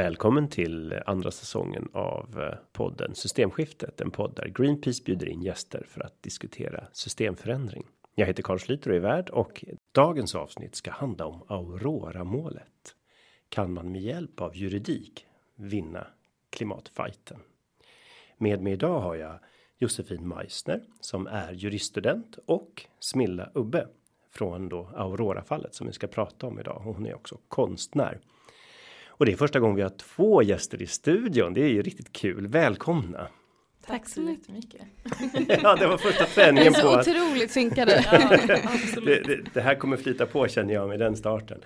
Välkommen till andra säsongen av eh, podden Systemskiftet, en podd där Greenpeace bjuder in gäster för att diskutera systemförändring. Jag heter Carl Schlyter och är värd och dagens avsnitt ska handla om Aurora målet. Kan man med hjälp av juridik vinna klimatfajten? Med mig idag har jag Josefin Meissner som är juriststudent och Smilla Ubbe från då Aurora fallet som vi ska prata om idag. Hon är också konstnär. Och det är första gången vi har två gäster i studion. Det är ju riktigt kul. Välkomna! Tack så jättemycket. ja, det var första träningen på att... otroligt synkade. ja, det, det, det, här kommer flyta på känner jag med den starten.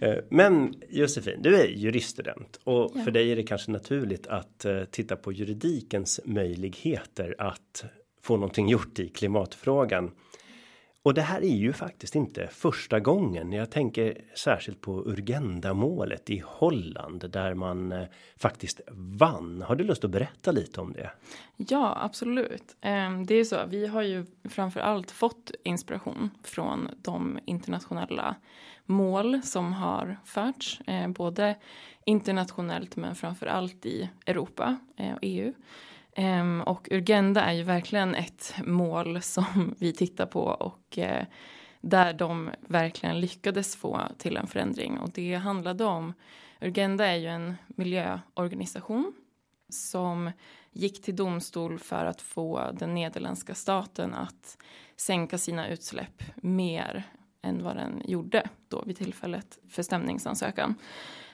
Eh, men Josefin, du är juriststudent och ja. för dig är det kanske naturligt att uh, titta på juridikens möjligheter att få någonting gjort i klimatfrågan. Och det här är ju faktiskt inte första gången. Jag tänker särskilt på Urgenda-målet i Holland där man eh, faktiskt vann. Har du lust att berätta lite om det? Ja, absolut. Eh, det är så. Vi har ju framför allt fått inspiration från de internationella mål som har förts, eh, både internationellt men framför allt i Europa eh, och EU. Um, och Urgenda är ju verkligen ett mål som vi tittar på och uh, där de verkligen lyckades få till en förändring. Och det handlade om, Urgenda är ju en miljöorganisation som gick till domstol för att få den nederländska staten att sänka sina utsläpp mer än vad den gjorde då vid tillfället för stämningsansökan.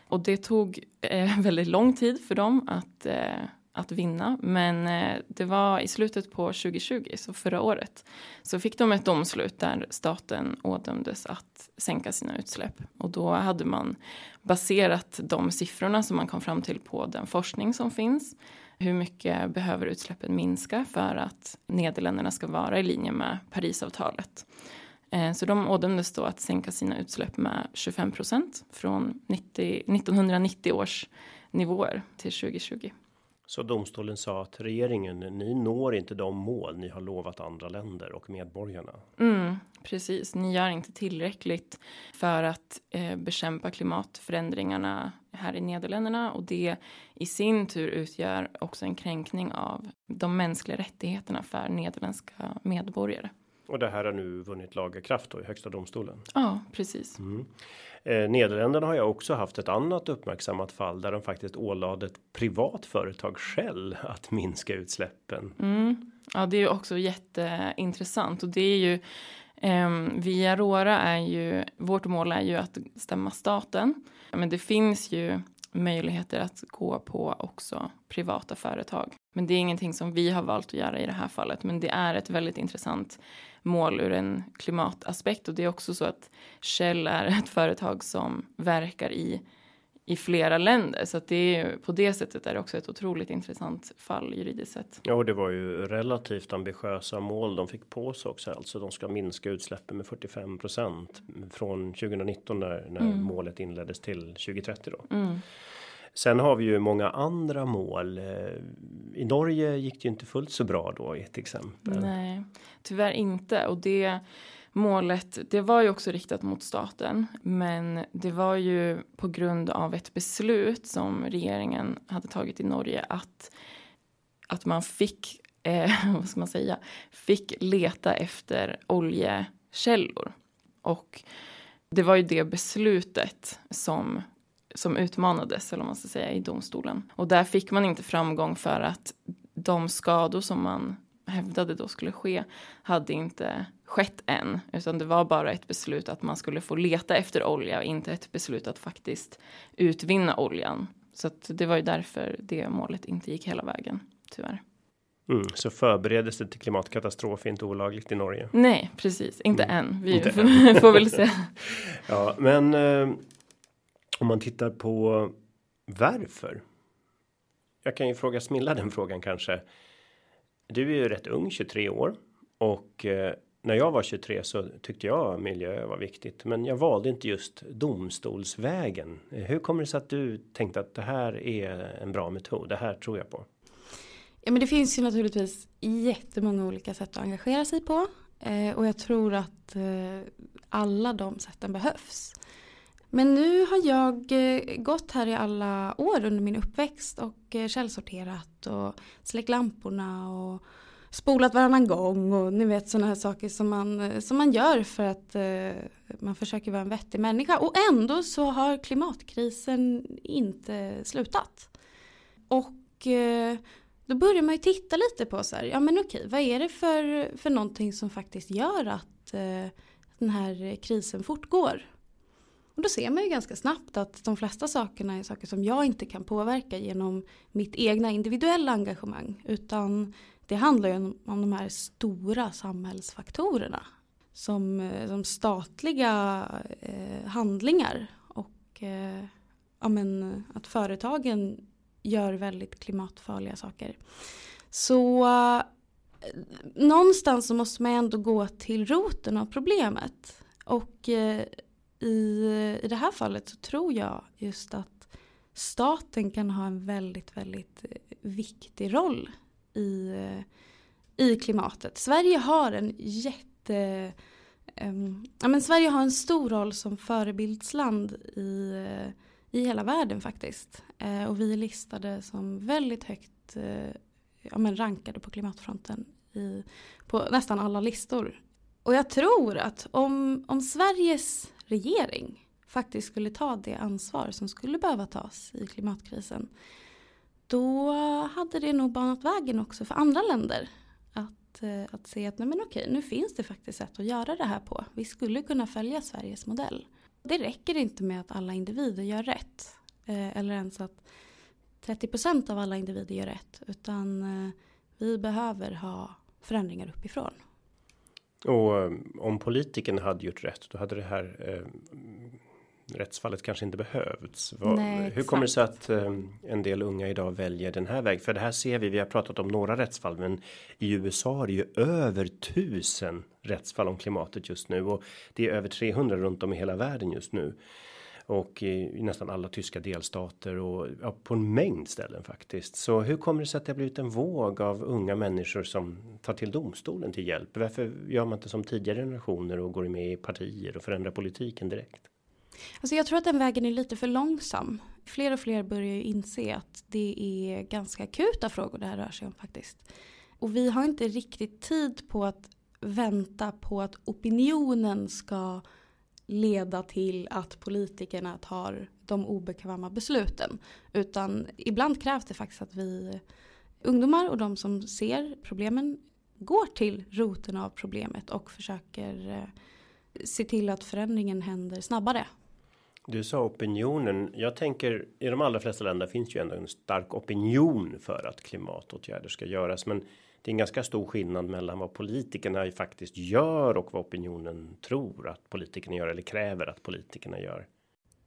Och det tog eh, väldigt lång tid för dem att eh, att vinna. Men eh, det var i slutet på 2020, så förra året, så fick de ett domslut där staten ådömdes att sänka sina utsläpp. Och då hade man baserat de siffrorna som man kom fram till på den forskning som finns. Hur mycket behöver utsläppen minska för att Nederländerna ska vara i linje med Parisavtalet? Eh, så de ådömdes då att sänka sina utsläpp med 25 procent från 90, 1990 års nivåer till 2020. Så domstolen sa att regeringen, ni når inte de mål ni har lovat andra länder och medborgarna. Mm, precis, ni gör inte tillräckligt för att eh, bekämpa klimatförändringarna här i Nederländerna och det i sin tur utgör också en kränkning av de mänskliga rättigheterna för nederländska medborgare. Och det här har nu vunnit laga kraft då i högsta domstolen. Ja, precis. Mm. Eh, Nederländerna har jag också haft ett annat uppmärksammat fall där de faktiskt ålade ett privat företag Shell att minska utsläppen. Mm. Ja, det är ju också jätteintressant och det är ju eh, via Aurora är ju vårt mål är ju att stämma staten. Men det finns ju möjligheter att gå på också privata företag. Men det är ingenting som vi har valt att göra i det här fallet. Men det är ett väldigt intressant mål ur en klimataspekt och det är också så att Shell är ett företag som verkar i i flera länder så att det är på det sättet är det också ett otroligt intressant fall juridiskt sett. Ja, och det var ju relativt ambitiösa mål de fick på sig också. Alltså de ska minska utsläppen med 45% från 2019 när, när mm. målet inleddes till 2030 då. Mm. Sen har vi ju många andra mål. Eh, I Norge gick det ju inte fullt så bra då i ett exempel. Nej, tyvärr inte och det målet, det var ju också riktat mot staten, men det var ju på grund av ett beslut som regeringen hade tagit i Norge att att man fick, eh, vad ska man säga, fick leta efter oljekällor och det var ju det beslutet som som utmanades, eller man ska säga, i domstolen. Och där fick man inte framgång för att de skador som man hävdade då skulle ske hade inte skett än, utan det var bara ett beslut att man skulle få leta efter olja och inte ett beslut att faktiskt utvinna oljan. Så det var ju därför det målet inte gick hela vägen, tyvärr. Mm, så förberedelse till klimatkatastrof är inte olagligt i Norge? Nej, precis, inte mm. än. Vi inte får väl se. ja, men eh, om man tittar på varför. Jag kan ju fråga Smilla den frågan kanske. Du är ju rätt ung, 23 år och eh, när jag var 23 så tyckte jag miljö var viktigt, men jag valde inte just domstolsvägen. Hur kommer det sig att du tänkte att det här är en bra metod? Det här tror jag på. Ja, men det finns ju naturligtvis jättemånga olika sätt att engagera sig på eh, och jag tror att eh, alla de sätten behövs. Men nu har jag eh, gått här i alla år under min uppväxt och eh, källsorterat och släckt lamporna och spolat varannan gång och ni vet sådana här saker som man, eh, som man gör för att eh, man försöker vara en vettig människa. Och ändå så har klimatkrisen inte slutat. Och eh, då börjar man ju titta lite på så här, ja men okej, vad är det för, för någonting som faktiskt gör att eh, den här krisen fortgår? Och då ser man ju ganska snabbt att de flesta sakerna är saker som jag inte kan påverka genom mitt egna individuella engagemang. Utan det handlar ju om, om de här stora samhällsfaktorerna. Som, eh, som statliga eh, handlingar och eh, ja, men, att företagen gör väldigt klimatfarliga saker. Så eh, någonstans så måste man ändå gå till roten av problemet. Och eh, i, i det här fallet så tror jag just att staten kan ha en väldigt, väldigt eh, viktig roll i, eh, i klimatet. Sverige har en jätte um, ja, men Sverige har en stor roll som förebildsland i, eh, i hela världen faktiskt. Uh, och vi är listade som väldigt högt uh, ja, men rankade på klimatfronten i, på nästan alla listor. Och jag tror att om, om Sveriges regering faktiskt skulle ta det ansvar som skulle behöva tas i klimatkrisen. Då hade det nog banat vägen också för andra länder. Att, eh, att se att nej men okej, nu finns det faktiskt sätt att göra det här på. Vi skulle kunna följa Sveriges modell. Det räcker inte med att alla individer gör rätt. Eh, eller ens att 30% av alla individer gör rätt. Utan eh, vi behöver ha förändringar uppifrån. Och eh, om politikerna hade gjort rätt, då hade det här eh, rättsfallet kanske inte behövts. Vad, Nej, hur kommer det sig att eh, en del unga idag väljer den här vägen? För det här ser vi, vi har pratat om några rättsfall, men i USA är det ju över tusen rättsfall om klimatet just nu och det är över 300 runt om i hela världen just nu och i, nästan alla tyska delstater och ja, på en mängd ställen faktiskt. Så hur kommer det sig att det har blivit en våg av unga människor som tar till domstolen till hjälp? Varför gör man inte som tidigare generationer och går med i partier och förändrar politiken direkt? Alltså jag tror att den vägen är lite för långsam. Fler och fler börjar ju inse att det är ganska akuta frågor det här rör sig om faktiskt. Och vi har inte riktigt tid på att vänta på att opinionen ska leda till att politikerna tar de obekväma besluten. Utan ibland krävs det faktiskt att vi ungdomar och de som ser problemen går till roten av problemet och försöker eh, se till att förändringen händer snabbare. Du sa opinionen. Jag tänker i de allra flesta länder finns ju ändå en stark opinion för att klimatåtgärder ska göras, men det är en ganska stor skillnad mellan vad politikerna faktiskt gör och vad opinionen tror att politikerna gör eller kräver att politikerna gör.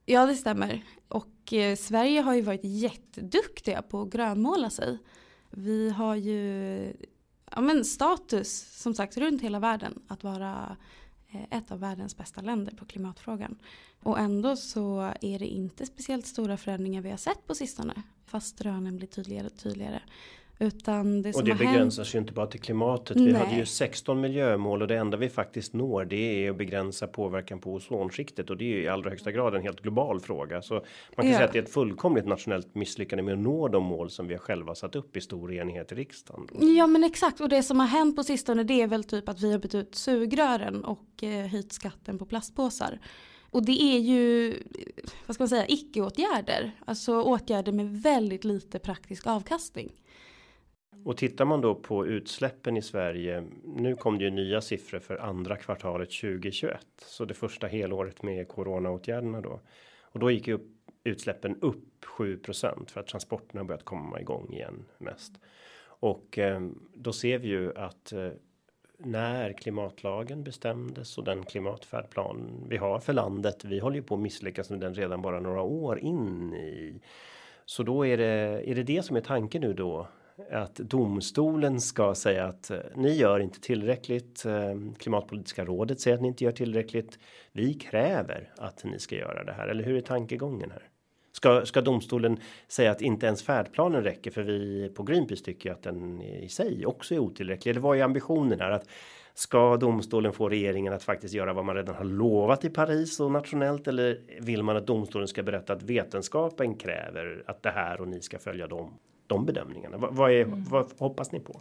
Ja, det stämmer. Och eh, Sverige har ju varit jätteduktiga på att grönmåla sig. Vi har ju ja, men status som sagt runt hela världen att vara eh, ett av världens bästa länder på klimatfrågan. Och ändå så är det inte speciellt stora förändringar vi har sett på sistone. Fast rönen blir tydligare och tydligare. Utan det och det begränsar sig ju inte bara till klimatet. Vi hade ju 16 miljömål och det enda vi faktiskt når det är att begränsa påverkan på ozonskiktet och det är ju i allra högsta grad en helt global fråga. Så man kan ja. säga att det är ett fullkomligt nationellt misslyckande med att nå de mål som vi har själva satt upp i stor enighet i riksdagen. Ja men exakt och det som har hänt på sistone det är väl typ att vi har bytt ut sugrören och eh, höjt skatten på plastpåsar. Och det är ju, vad ska man säga, icke-åtgärder. Alltså åtgärder med väldigt lite praktisk avkastning. Och tittar man då på utsläppen i Sverige. Nu kom det ju nya siffror för andra kvartalet 2021. Så det första helåret med coronaåtgärderna då. Och då gick ju upp, utsläppen upp 7% för att transporterna börjat komma igång igen mest. Och eh, då ser vi ju att eh, när klimatlagen bestämdes och den klimatfärdplan vi har för landet. Vi håller ju på att misslyckas med den redan bara några år in i. Så då är det är det det som är tanken nu då att domstolen ska säga att eh, ni gör inte tillräckligt. Eh, Klimatpolitiska rådet säger att ni inte gör tillräckligt. Vi kräver att ni ska göra det här. Eller hur är tankegången här? Ska, ska domstolen säga att inte ens färdplanen räcker för vi på Greenpeace tycker att den i sig också är otillräcklig. Eller vad är ambitionen här? Att ska domstolen få regeringen att faktiskt göra vad man redan har lovat i Paris och nationellt? Eller vill man att domstolen ska berätta att vetenskapen kräver att det här och ni ska följa dem? De bedömningarna. Vad, vad är, mm. vad hoppas ni på?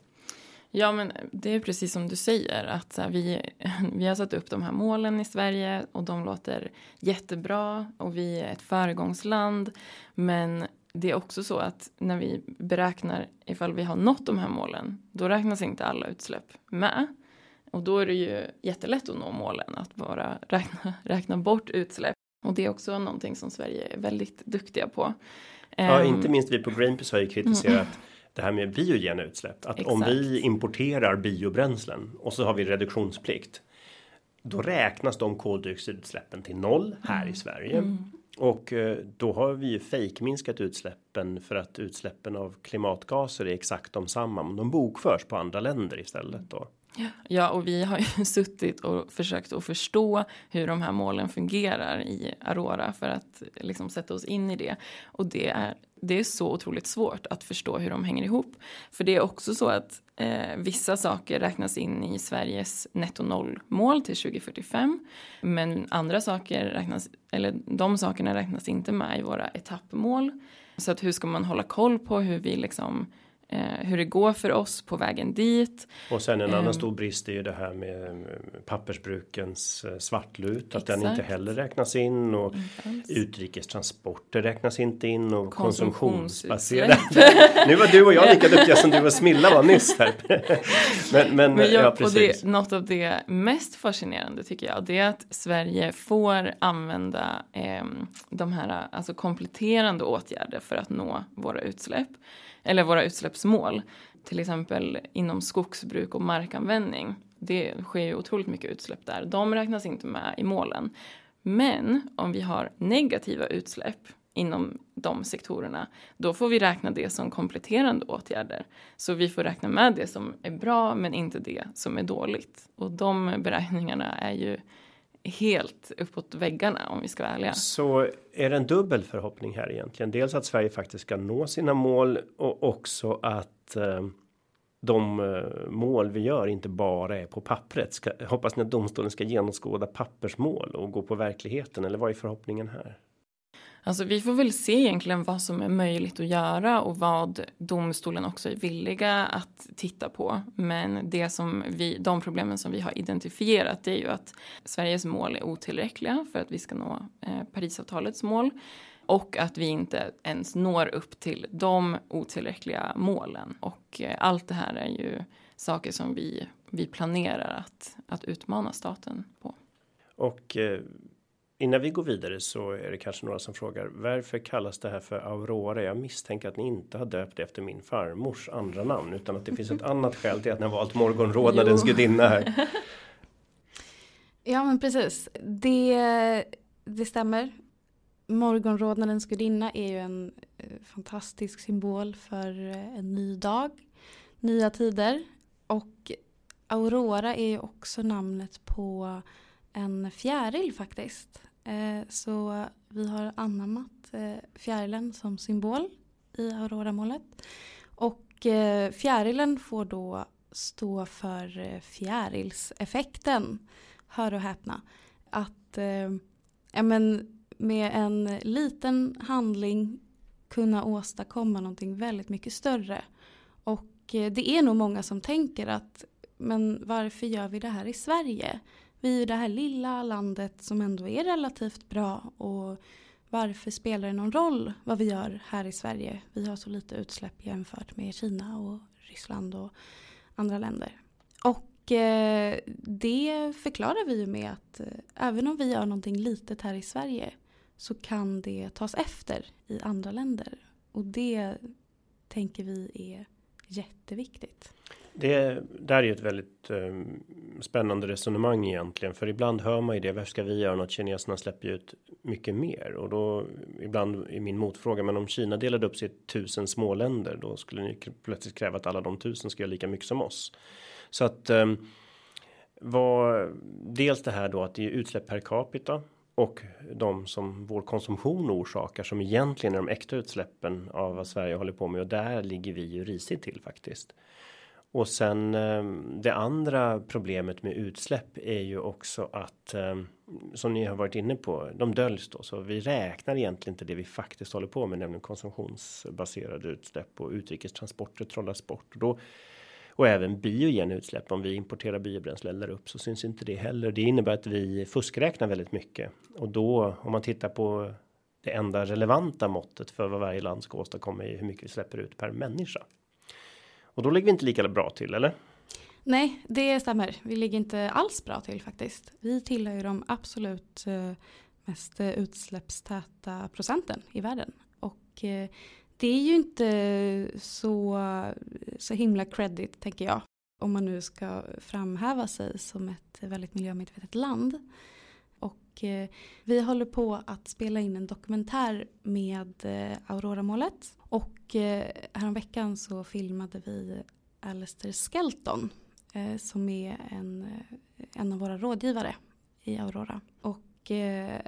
Ja, men det är precis som du säger att här, vi, vi har satt upp de här målen i Sverige och de låter jättebra och vi är ett föregångsland. Men det är också så att när vi beräknar ifall vi har nått de här målen, då räknas inte alla utsläpp med. Och då är det ju jättelätt att nå målen, att bara räkna, räkna bort utsläpp. Och det är också någonting som Sverige är väldigt duktiga på. Ja, inte ehm, minst vi på Greenpeace har ju kritiserat mm det här med biogena utsläpp. Att Exakt. om vi importerar biobränslen och så har vi reduktionsplikt. Då räknas de koldioxidutsläppen till noll här mm. i Sverige. Mm. Och eh, då har vi ju fejkminskat utsläppen för att utsläppen av klimatgaser är exakt de samma. Men de bokförs på andra länder istället då. Ja, och vi har ju suttit och försökt att förstå hur de här målen fungerar i Aurora för att liksom sätta oss in i det. Och det är, det är så otroligt svårt att förstå hur de hänger ihop. För det är också så att eh, vissa saker räknas in i Sveriges netto noll-mål till 2045. Men andra saker räknas, eller de sakerna räknas inte med i våra etappmål. Så att hur ska man hålla koll på hur vi liksom hur det går för oss på vägen dit. Och sen en annan eh, stor brist är ju det här med pappersbrukens eh, svartlut. Att den inte heller räknas in och utrikestransporter räknas inte in och konsumtionsbaserade. nu var du och jag lika duktiga som du och Smilla var nyss här. men, men, men jag, ja, precis. Det, något av det mest fascinerande tycker jag det är att Sverige får använda eh, de här alltså kompletterande åtgärder för att nå våra utsläpp eller våra utsläppsmål. Till exempel inom skogsbruk och markanvändning. Det sker ju otroligt mycket utsläpp där. De räknas inte med i målen. Men om vi har negativa utsläpp inom de sektorerna, då får vi räkna det som kompletterande åtgärder. Så vi får räkna med det som är bra men inte det som är dåligt. Och de beräkningarna är ju helt uppåt väggarna om vi ska vara ärliga. Så är det en dubbel förhoppning här egentligen? Dels att Sverige faktiskt ska nå sina mål och också att eh, de eh, mål vi gör inte bara är på pappret. Ska, hoppas ni att domstolen ska genomskåda pappersmål och gå på verkligheten eller vad är förhoppningen här? Alltså vi får väl se egentligen vad som är möjligt att göra och vad domstolen också är villiga att titta på. Men det som vi, de problemen som vi har identifierat är ju att Sveriges mål är otillräckliga för att vi ska nå eh, Parisavtalets mål och att vi inte ens når upp till de otillräckliga målen. Och eh, allt det här är ju saker som vi, vi planerar att, att utmana staten på. Och eh, Innan vi går vidare så är det kanske några som frågar varför kallas det här för Aurora? Jag misstänker att ni inte har döpt efter min farmors andra namn utan att det finns ett annat skäl till att ni har valt morgonrodnadens gudinna här. Ja, men precis. Det, det stämmer. Morgonrodnadens gudinna är ju en eh, fantastisk symbol för eh, en ny dag, nya tider och Aurora är ju också namnet på en fjäril faktiskt. Eh, så vi har anammat eh, fjärilen som symbol i Aurora-målet. Och eh, fjärilen får då stå för fjärilseffekten. Hör och häpna. Att ja, men med en liten handling kunna åstadkomma någonting väldigt mycket större. Och det är nog många som tänker att men varför gör vi det här i Sverige? Vi är ju det här lilla landet som ändå är relativt bra och varför spelar det någon roll vad vi gör här i Sverige? Vi har så lite utsläpp jämfört med Kina och Ryssland och andra länder. Och eh, det förklarar vi ju med att eh, även om vi gör någonting litet här i Sverige så kan det tas efter i andra länder. Och det tänker vi är jätteviktigt. Det där är ju ett väldigt eh, spännande resonemang egentligen, för ibland hör man ju det. Varför ska vi göra något? Kineserna släpper ju ut mycket mer och då ibland i min motfråga. Men om Kina delade upp sig i tusen småländer, då skulle ni plötsligt kräva att alla de tusen ska göra lika mycket som oss. Så att eh, vad dels det här då att det är utsläpp per capita och de som vår konsumtion orsakar som egentligen är de äkta utsläppen av vad Sverige håller på med och där ligger vi ju risigt till faktiskt. Och sen eh, det andra problemet med utsläpp är ju också att eh, som ni har varit inne på, de döljs då så vi räknar egentligen inte det vi faktiskt håller på med, nämligen konsumtionsbaserade utsläpp och utrikestransporter trollas bort och då och även biogena utsläpp. Om vi importerar biobränsle eller upp så syns inte det heller. Det innebär att vi fuskräknar väldigt mycket och då om man tittar på det enda relevanta måttet för vad varje land ska åstadkomma är hur mycket vi släpper ut per människa. Och då ligger vi inte lika bra till, eller? Nej, det stämmer. Vi ligger inte alls bra till faktiskt. Vi tillhör ju de absolut eh, mest eh, utsläppstäta procenten i världen. Och eh, det är ju inte så, så himla credit tänker jag. Om man nu ska framhäva sig som ett väldigt miljömedvetet land. Och eh, vi håller på att spela in en dokumentär med Auroramålet. Aurora-målet. Och eh, häromveckan så filmade vi Alistair Skelton som är en, en av våra rådgivare i Aurora. Och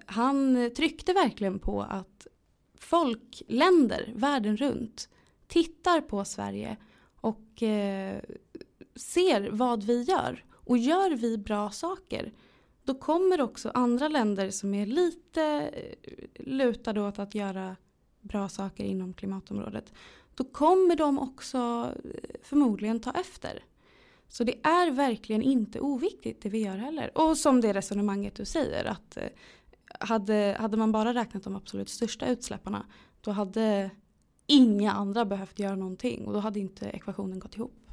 han tryckte verkligen på att folk, länder världen runt tittar på Sverige och eh, ser vad vi gör. Och gör vi bra saker då kommer också andra länder som är lite eh, lutade åt att göra bra saker inom klimatområdet. Då kommer de också eh, förmodligen ta efter. Så det är verkligen inte oviktigt det vi gör heller. Och som det resonemanget du säger att eh, hade, hade man bara räknat de absolut största utsläpparna då hade inga andra behövt göra någonting och då hade inte ekvationen gått ihop.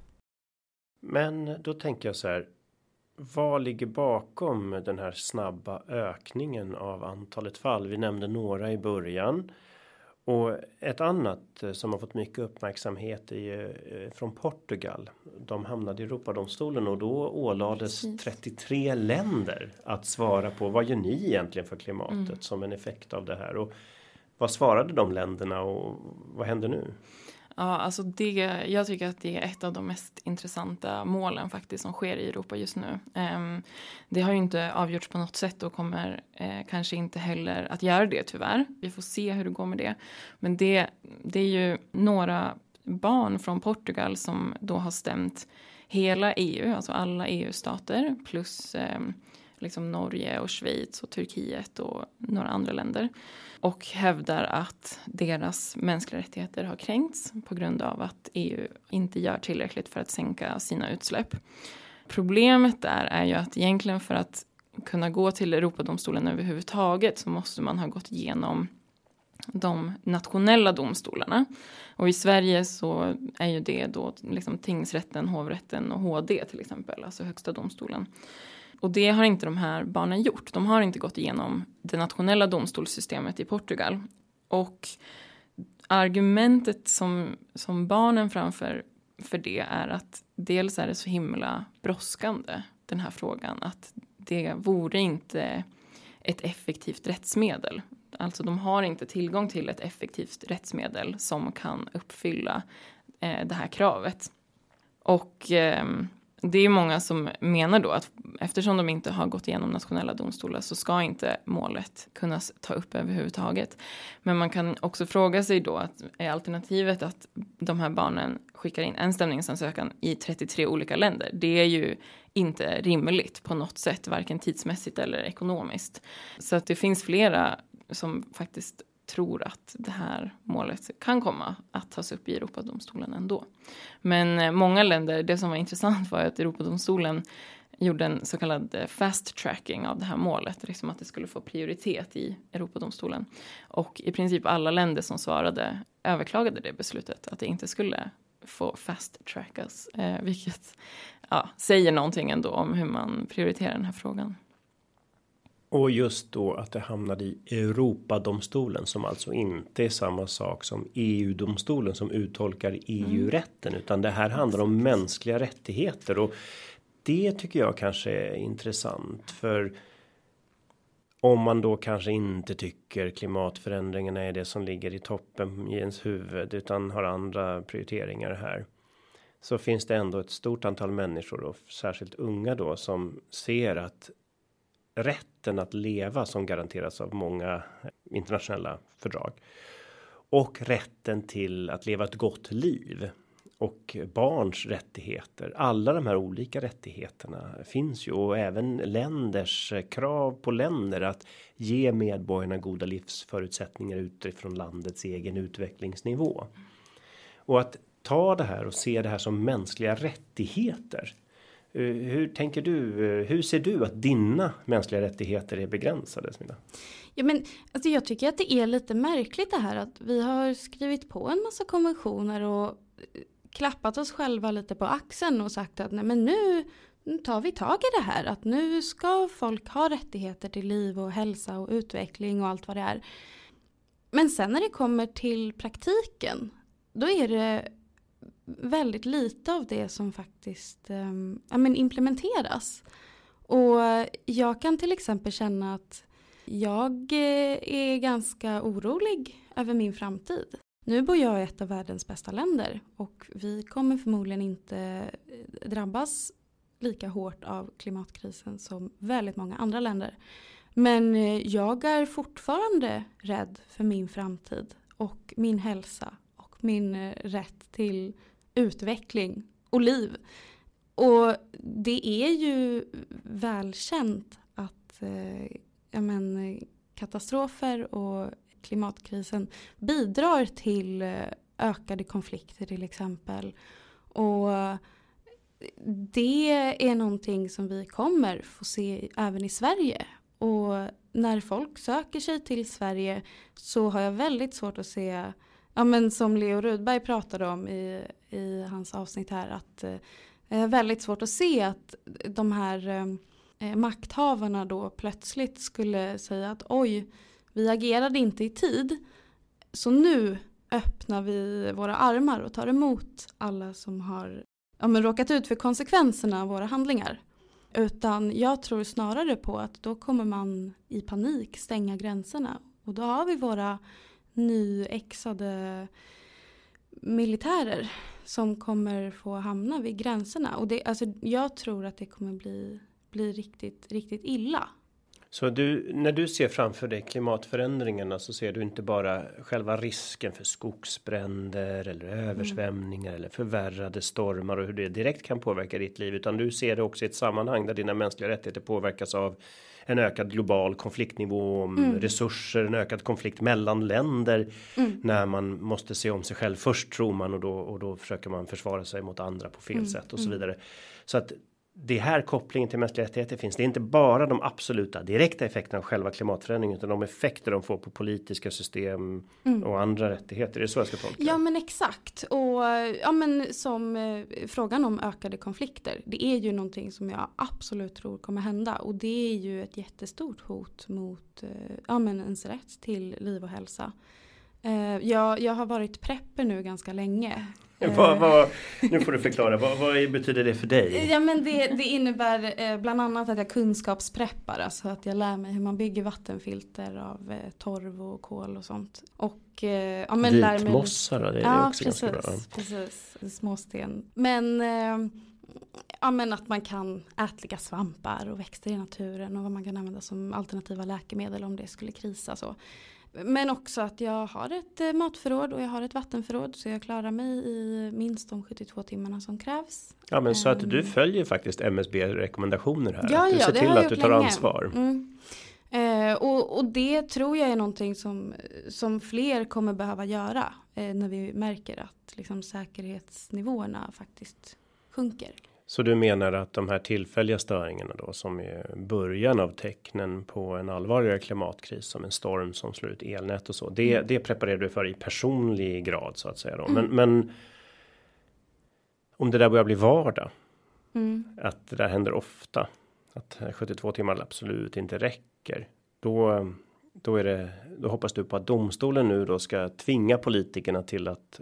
Men då tänker jag så här. Vad ligger bakom den här snabba ökningen av antalet fall? Vi nämnde några i början. Och ett annat eh, som har fått mycket uppmärksamhet är eh, från Portugal. De hamnade i Europadomstolen och då ålades Precis. 33 länder att svara på vad gör ni egentligen för klimatet mm. som en effekt av det här och vad svarade de länderna och vad händer nu? Ja, alltså det, jag tycker att det är ett av de mest intressanta målen faktiskt som sker i Europa just nu. Ehm, det har ju inte avgjorts på något sätt och kommer eh, kanske inte heller att göra det tyvärr. Vi får se hur det går med det. Men det, det är ju några barn från Portugal som då har stämt hela EU, alltså alla EU-stater plus ehm, liksom Norge och Schweiz och Turkiet och några andra länder och hävdar att deras mänskliga rättigheter har kränkts på grund av att EU inte gör tillräckligt för att sänka sina utsläpp. Problemet där är ju att egentligen för att kunna gå till Europadomstolen överhuvudtaget så måste man ha gått igenom de nationella domstolarna. Och i Sverige så är ju det då liksom tingsrätten, hovrätten och HD till exempel, alltså högsta domstolen. Och det har inte de här barnen gjort. De har inte gått igenom det nationella domstolssystemet i Portugal. Och argumentet som, som barnen framför för det är att dels är det så himla brådskande, den här frågan, att det vore inte ett effektivt rättsmedel. Alltså de har inte tillgång till ett effektivt rättsmedel som kan uppfylla eh, det här kravet. Och eh, det är många som menar då att eftersom de inte har gått igenom nationella domstolar så ska inte målet kunna ta upp överhuvudtaget. Men man kan också fråga sig då att är alternativet att de här barnen skickar in en stämningsansökan i 33 olika länder. Det är ju inte rimligt på något sätt, varken tidsmässigt eller ekonomiskt. Så att det finns flera som faktiskt tror att det här målet kan komma att tas upp i Europadomstolen ändå. Men eh, många länder, det som var intressant var att Europadomstolen gjorde en så kallad eh, fast tracking av det här målet, liksom att det skulle få prioritet i Europadomstolen. Och i princip alla länder som svarade överklagade det beslutet, att det inte skulle få fast trackas, eh, vilket ja, säger någonting ändå om hur man prioriterar den här frågan. Och just då att det hamnade i Europadomstolen som alltså inte är samma sak som EU-domstolen som uttolkar EU-rätten mm. utan det här handlar om mänskliga rättigheter och det tycker jag kanske är intressant för om man då kanske inte tycker klimatförändringarna är det som ligger i toppen i ens huvud utan har andra prioriteringar här så finns det ändå ett stort antal människor och särskilt unga då som ser att rätten att leva som garanteras av många internationella fördrag och rätten till att leva ett gott liv och barns rättigheter. Alla de här olika rättigheterna finns ju och även länders krav på länder att ge medborgarna goda livsförutsättningar utifrån landets egen utvecklingsnivå. Och att ta det här och se det här som mänskliga rättigheter. Eh, hur tänker du? Eh, hur ser du att dina mänskliga rättigheter är begränsade? Smilla? Ja, men alltså jag tycker att det är lite märkligt det här att vi har skrivit på en massa konventioner och eh, klappat oss själva lite på axeln och sagt att nej men nu, nu tar vi tag i det här. Att nu ska folk ha rättigheter till liv och hälsa och utveckling och allt vad det är. Men sen när det kommer till praktiken då är det väldigt lite av det som faktiskt eh, ja, men implementeras. Och jag kan till exempel känna att jag eh, är ganska orolig över min framtid. Nu bor jag i ett av världens bästa länder och vi kommer förmodligen inte eh, drabbas lika hårt av klimatkrisen som väldigt många andra länder. Men eh, jag är fortfarande rädd för min framtid och min hälsa och min rätt till utveckling och liv. Och det är ju välkänt att eh, men, katastrofer och klimatkrisen bidrar till eh, ökade konflikter till exempel. Och det är någonting som vi kommer få se även i Sverige. Och när folk söker sig till Sverige så har jag väldigt svårt att se, ja men som Leo Rudberg pratade om i, i hans avsnitt här, att eh, väldigt svårt att se att de här eh, eh, makthavarna då plötsligt skulle säga att oj, vi agerade inte i tid. Så nu öppnar vi våra armar och tar emot alla som har ja, men råkat ut för konsekvenserna av våra handlingar. Utan jag tror snarare på att då kommer man i panik stänga gränserna. Och då har vi våra nyexade militärer som kommer få hamna vid gränserna. Och det, alltså, jag tror att det kommer bli, bli riktigt, riktigt illa. Så du, när du ser framför dig klimatförändringarna så ser du inte bara själva risken för skogsbränder eller översvämningar mm. eller förvärrade stormar och hur det direkt kan påverka ditt liv utan du ser det också i ett sammanhang där dina mänskliga rättigheter påverkas av en ökad global konfliktnivå om mm. resurser, en ökad konflikt mellan länder mm. när man måste se om sig själv först tror man och då och då försöker man försvara sig mot andra på fel mm. sätt och så mm. vidare. Så att det här kopplingen till mänskliga rättigheter finns. Det är inte bara de absoluta direkta effekterna av själva klimatförändringen utan de effekter de får på politiska system mm. och andra rättigheter. Det är så jag ska tolka Ja men exakt och ja men som eh, frågan om ökade konflikter. Det är ju någonting som jag absolut tror kommer hända och det är ju ett jättestort hot mot eh, ja men ens rätt till liv och hälsa. Eh, jag, jag har varit prepper nu ganska länge vad, vad, nu får du förklara, vad, vad, betyder det för dig? Ja men det, det innebär eh, bland annat att jag kunskapspreppar, alltså att jag lär mig hur man bygger vattenfilter av eh, torv och kol och sånt. Och eh, ja, men lär mig... Vitmossa då, det är ja, också precis, ganska bra. precis, småsten. Men ja men att man kan ätliga svampar och växter i naturen och vad man kan använda som alternativa läkemedel om det skulle krisa så. Men också att jag har ett eh, matförråd och jag har ett vattenförråd så jag klarar mig i minst de 72 timmarna som krävs. Ja men så att du ehm. följer faktiskt MSB rekommendationer här. Ja, du ser till att du tar länge. ansvar. Mm. Eh, och, och, det tror jag är någonting som, som fler kommer behöva göra eh, när vi märker att liksom, säkerhetsnivåerna faktiskt sjunker. Så du menar att de här tillfälliga störningarna då som är början av tecknen på en allvarligare klimatkris som en storm som slår ut elnät och så. Det, mm. det preparerar du för i personlig grad så att säga då. Men, mm. men. Om det där börjar bli vardag. Mm. Att det där händer ofta. Att 72 timmar absolut inte räcker. Då, då är det. Då hoppas du på att domstolen nu då ska tvinga politikerna till att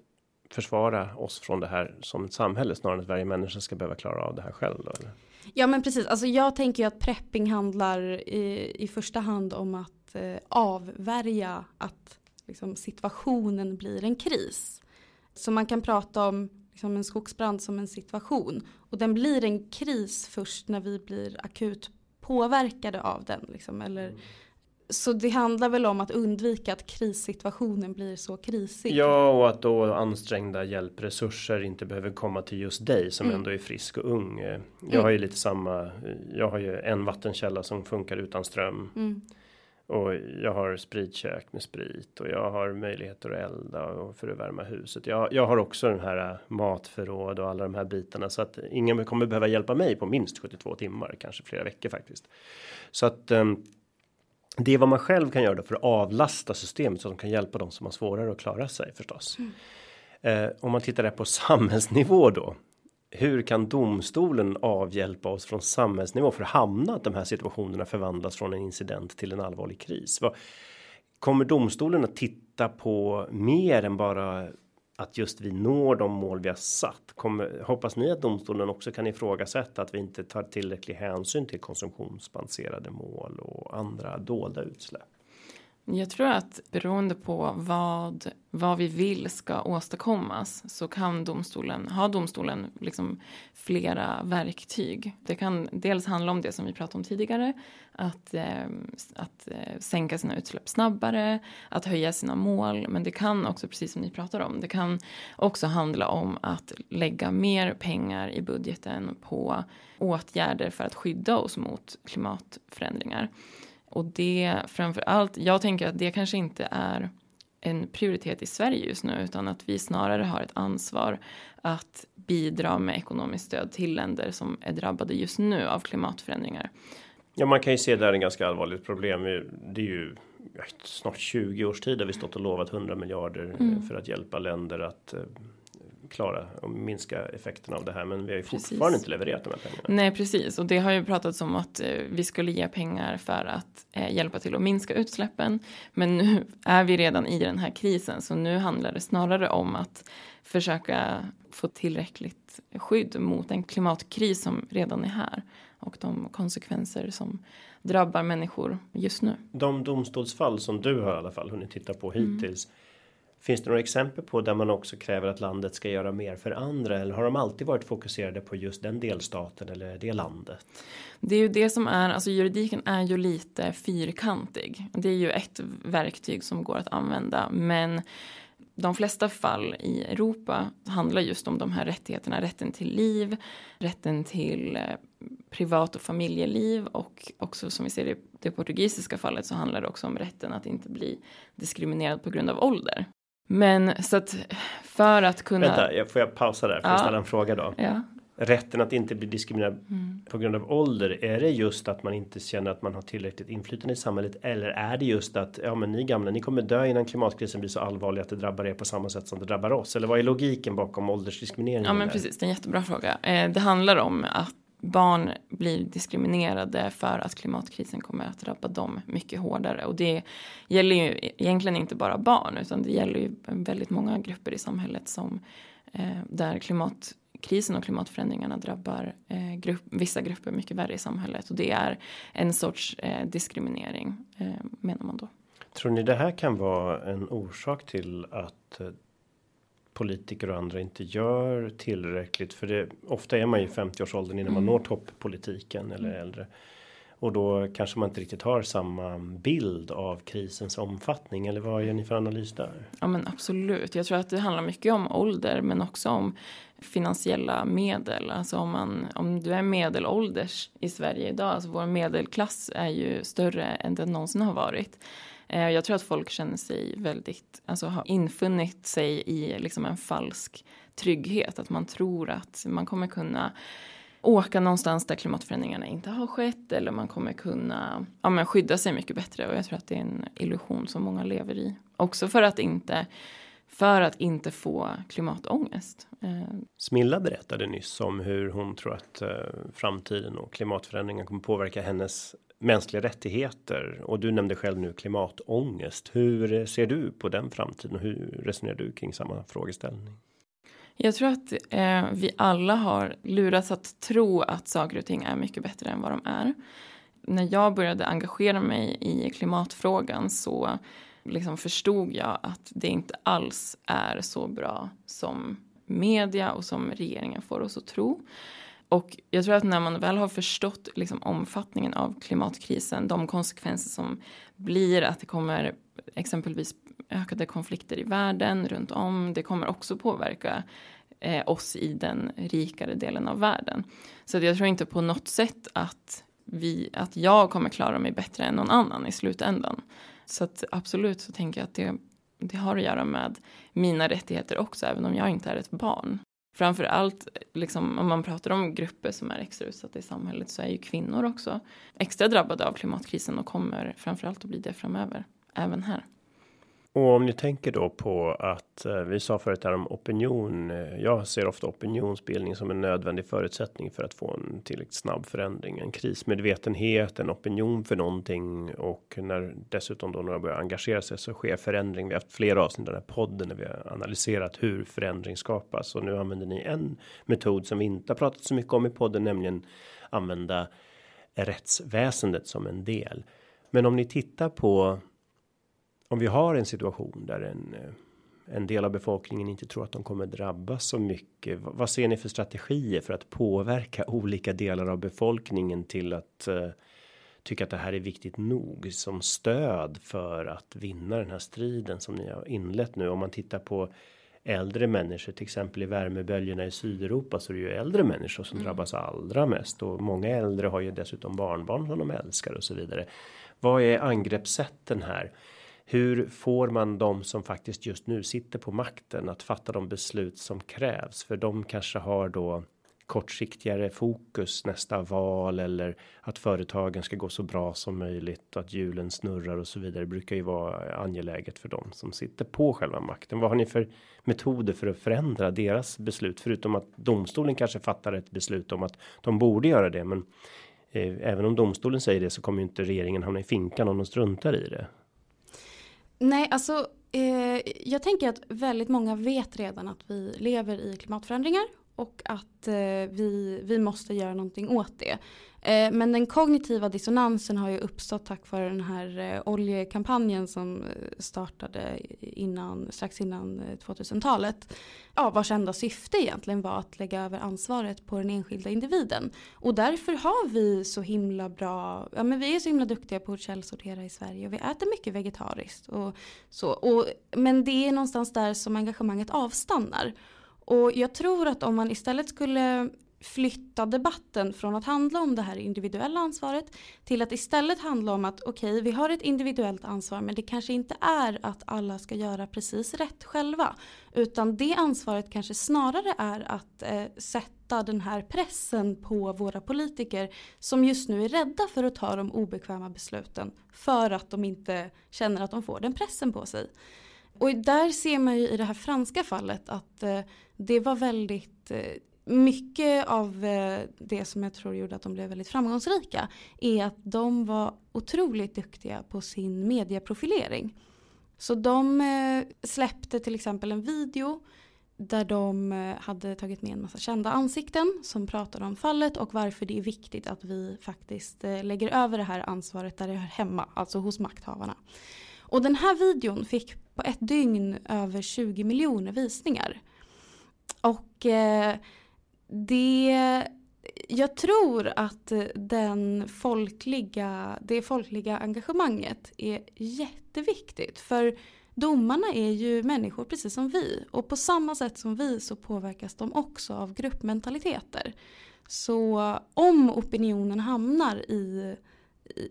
försvara oss från det här som ett samhälle snarare än att varje människa ska behöva klara av det här själv då, eller? Ja men precis, alltså jag tänker ju att prepping handlar i, i första hand om att eh, avvärja att liksom, situationen blir en kris. Så man kan prata om liksom, en skogsbrand som en situation och den blir en kris först när vi blir akut påverkade av den. Liksom, eller, mm. Så det handlar väl om att undvika att krissituationen blir så krisig. Ja, och att då ansträngda hjälpresurser inte behöver komma till just dig som mm. ändå är frisk och ung. Jag mm. har ju lite samma. Jag har ju en vattenkälla som funkar utan ström. Mm. Och jag har spritkök med sprit och jag har möjligheter att elda och för att värma huset. Jag, jag har också den här matförråd och alla de här bitarna så att ingen kommer behöva hjälpa mig på minst 72 timmar, kanske flera veckor faktiskt. Så att um, det är vad man själv kan göra för att avlasta systemet så att de kan hjälpa de som har svårare att klara sig förstås. Mm. Eh, om man tittar på samhällsnivå då. Hur kan domstolen avhjälpa oss från samhällsnivå för att hamna att de här situationerna förvandlas från en incident till en allvarlig kris? Vad, kommer domstolen att titta på mer än bara att just vi når de mål vi har satt. Kommer, hoppas ni att domstolen också kan ifrågasätta att vi inte tar tillräcklig hänsyn till konsumtionsbaserade mål och andra dolda utsläpp? Jag tror att beroende på vad, vad vi vill ska åstadkommas så kan domstolen, ha domstolen liksom flera verktyg. Det kan dels handla om det som vi pratade om tidigare, att, eh, att eh, sänka sina utsläpp snabbare, att höja sina mål, men det kan också, precis som ni pratar om, det kan också handla om att lägga mer pengar i budgeten på åtgärder för att skydda oss mot klimatförändringar. Och det framför allt, jag tänker att det kanske inte är en prioritet i Sverige just nu utan att vi snarare har ett ansvar att bidra med ekonomiskt stöd till länder som är drabbade just nu av klimatförändringar. Ja, man kan ju se där en ganska allvarligt problem. Det är ju snart 20 års tid har vi stått och lovat 100 miljarder mm. för att hjälpa länder att eh, klara och minska effekterna av det här. Men vi har ju precis. fortfarande inte levererat de här pengarna. Nej, precis. Och det har ju pratats om att eh, vi skulle ge pengar för att eh, hjälpa till att minska utsläppen. Men nu är vi redan i den här krisen, så nu handlar det snarare om att försöka få tillräckligt skydd mot en klimatkris som redan är här och de konsekvenser som drabbar människor just nu. De domstolsfall som du har i alla fall hunnit titta på hittills. Mm Finns det några exempel på där man också kräver att landet ska göra mer för andra eller har de alltid varit fokuserade på just den delstaten eller det landet? Det är ju det som är, alltså juridiken är ju lite fyrkantig. Det är ju ett verktyg som går att använda men de flesta fall i Europa handlar just om de här rättigheterna, rätten till liv, rätten till eh, privat och familjeliv och också som vi ser i det portugisiska fallet så handlar det också om rätten att inte bli diskriminerad på grund av ålder. Men så att för att kunna. Vänta, får jag pausa där för att ställa en fråga då? Ja. Rätten att inte bli diskriminerad mm. på grund av ålder. Är det just att man inte känner att man har tillräckligt inflytande i samhället? Eller är det just att ja, men ni gamla, ni kommer dö innan klimatkrisen blir så allvarlig att det drabbar er på samma sätt som det drabbar oss? Eller vad är logiken bakom åldersdiskrimineringen? Ja, men precis. Det är en jättebra fråga. Eh, det handlar om att barn blir diskriminerade för att klimatkrisen kommer att drabba dem mycket hårdare. Och det gäller ju egentligen inte bara barn utan det gäller ju väldigt många grupper i samhället som eh, där klimatkrisen och klimatförändringarna drabbar eh, grupp, vissa grupper mycket värre i samhället. Och det är en sorts eh, diskriminering eh, menar man då. Tror ni det här kan vara en orsak till att eh, politiker och andra inte gör tillräckligt. För det, ofta är man ju 50-årsåldern innan mm. man når toppolitiken eller mm. äldre. Och då kanske man inte riktigt har samma bild av krisens omfattning. Eller vad gör ni för analys där? Ja men absolut. Jag tror att det handlar mycket om ålder men också om finansiella medel. Alltså om, man, om du är medelålders i Sverige idag, alltså vår medelklass är ju större än den någonsin har varit. Eh, jag tror att folk känner sig väldigt, alltså har infunnit sig i liksom en falsk trygghet. Att man tror att man kommer kunna åka någonstans där klimatförändringarna inte har skett eller man kommer kunna ja, men skydda sig mycket bättre. Och jag tror att det är en illusion som många lever i. Också för att inte för att inte få klimatångest. Eh, Smilla berättade nyss om hur hon tror att eh, framtiden och klimatförändringen kommer påverka hennes mänskliga rättigheter och du nämnde själv nu klimatångest. Hur ser du på den framtiden och hur resonerar du kring samma frågeställning? Jag tror att eh, vi alla har lurats att tro att saker och ting är mycket bättre än vad de är. När jag började engagera mig i klimatfrågan så liksom förstod jag att det inte alls är så bra som media och som regeringen får oss att tro. Och jag tror att när man väl har förstått liksom omfattningen av klimatkrisen, de konsekvenser som blir att det kommer exempelvis ökade konflikter i världen runt om. Det kommer också påverka eh, oss i den rikare delen av världen. Så jag tror inte på något sätt att, vi, att jag kommer klara mig bättre än någon annan i slutändan. Så att absolut så tänker jag att det, det har att göra med mina rättigheter också, även om jag inte är ett barn. Framför allt, liksom, om man pratar om grupper som är extra utsatta i samhället så är ju kvinnor också extra drabbade av klimatkrisen och kommer framförallt att bli det framöver, även här. Och om ni tänker då på att eh, vi sa förut här om opinion. Eh, jag ser ofta opinionsbildning som en nödvändig förutsättning för att få en tillräckligt snabb förändring, en krismedvetenhet, en opinion för någonting och när dessutom då några börjar engagera sig så sker förändring. Vi har haft flera avsnitt i den här podden när vi har analyserat hur förändring skapas och nu använder ni en metod som vi inte har pratat så mycket om i podden, nämligen använda rättsväsendet som en del. Men om ni tittar på om vi har en situation där en eh, en del av befolkningen inte tror att de kommer drabbas så mycket. Vad ser ni för strategier för att påverka olika delar av befolkningen till att uh, tycka att det här är viktigt nog som stöd för att vinna den här striden som ni har inlett nu. Om man tittar på äldre människor, till exempel i värmeböljorna i Sydeuropa så är det ju äldre människor som mm. drabbas allra mest och många äldre har ju dessutom barnbarn som de älskar och så vidare. Vad är angreppssätten här? Hur får man de som faktiskt just nu sitter på makten att fatta de beslut som krävs? För de kanske har då kortsiktigare fokus nästa val eller att företagen ska gå så bra som möjligt och att hjulen snurrar och så vidare brukar ju vara angeläget för dem som sitter på själva makten. Vad har ni för metoder för att förändra deras beslut förutom att domstolen kanske fattar ett beslut om att de borde göra det, men eh, även om domstolen säger det så kommer ju inte regeringen hamna i finkan om de struntar i det. Nej, alltså eh, jag tänker att väldigt många vet redan att vi lever i klimatförändringar och att eh, vi, vi måste göra någonting åt det. Eh, men den kognitiva dissonansen har ju uppstått tack vare den här eh, oljekampanjen som eh, startade innan, strax innan eh, 2000-talet. Ja, vars enda syfte egentligen var att lägga över ansvaret på den enskilda individen. Och därför har vi så himla bra, ja men vi är så himla duktiga på att källsortera i Sverige och vi äter mycket vegetariskt och så. Och, men det är någonstans där som engagemanget avstannar. Och jag tror att om man istället skulle flytta debatten från att handla om det här individuella ansvaret till att istället handla om att okej, okay, vi har ett individuellt ansvar men det kanske inte är att alla ska göra precis rätt själva. Utan det ansvaret kanske snarare är att eh, sätta den här pressen på våra politiker som just nu är rädda för att ta de obekväma besluten för att de inte känner att de får den pressen på sig. Och där ser man ju i det här franska fallet att eh, det var väldigt eh, mycket av eh, det som jag tror gjorde att de blev väldigt framgångsrika är att de var otroligt duktiga på sin medieprofilering. Så de eh, släppte till exempel en video där de hade tagit med en massa kända ansikten som pratade om fallet och varför det är viktigt att vi faktiskt lägger över det här ansvaret där det hör hemma, alltså hos makthavarna. Och den här videon fick på ett dygn över 20 miljoner visningar. Och eh, det jag tror att den folkliga, det folkliga engagemanget är jätteviktigt. För domarna är ju människor precis som vi. Och på samma sätt som vi så påverkas de också av gruppmentaliteter. Så om opinionen hamnar i,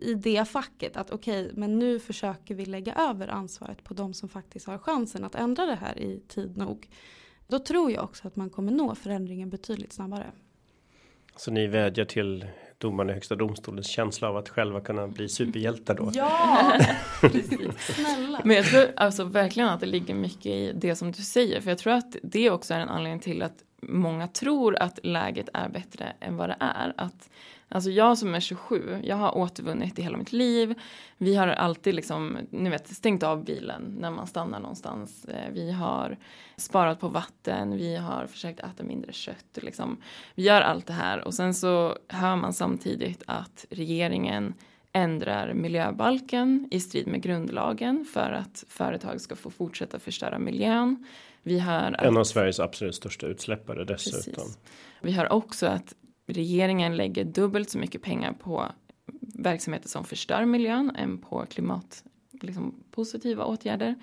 i det facket att okej, okay, men nu försöker vi lägga över ansvaret på de som faktiskt har chansen att ändra det här i tid nog. Då tror jag också att man kommer nå förändringen betydligt snabbare. Så ni vädjar till domarna i högsta domstolens känsla av att själva kunna bli superhjältar då? Ja, precis. Snälla. Men jag tror alltså verkligen att det ligger mycket i det som du säger. För jag tror att det också är en anledning till att många tror att läget är bättre än vad det är. Att Alltså jag som är 27, jag har återvunnit i hela mitt liv. Vi har alltid liksom, ni vet, stängt av bilen när man stannar någonstans. Eh, vi har sparat på vatten, vi har försökt äta mindre kött. Liksom. Vi gör allt det här och sen så hör man samtidigt att regeringen ändrar miljöbalken i strid med grundlagen för att företag ska få fortsätta förstöra miljön. Vi hör en av Sveriges absolut största utsläppare dessutom. Precis. Vi hör också att regeringen lägger dubbelt så mycket pengar på verksamheter som förstör miljön än på klimat liksom, positiva åtgärder.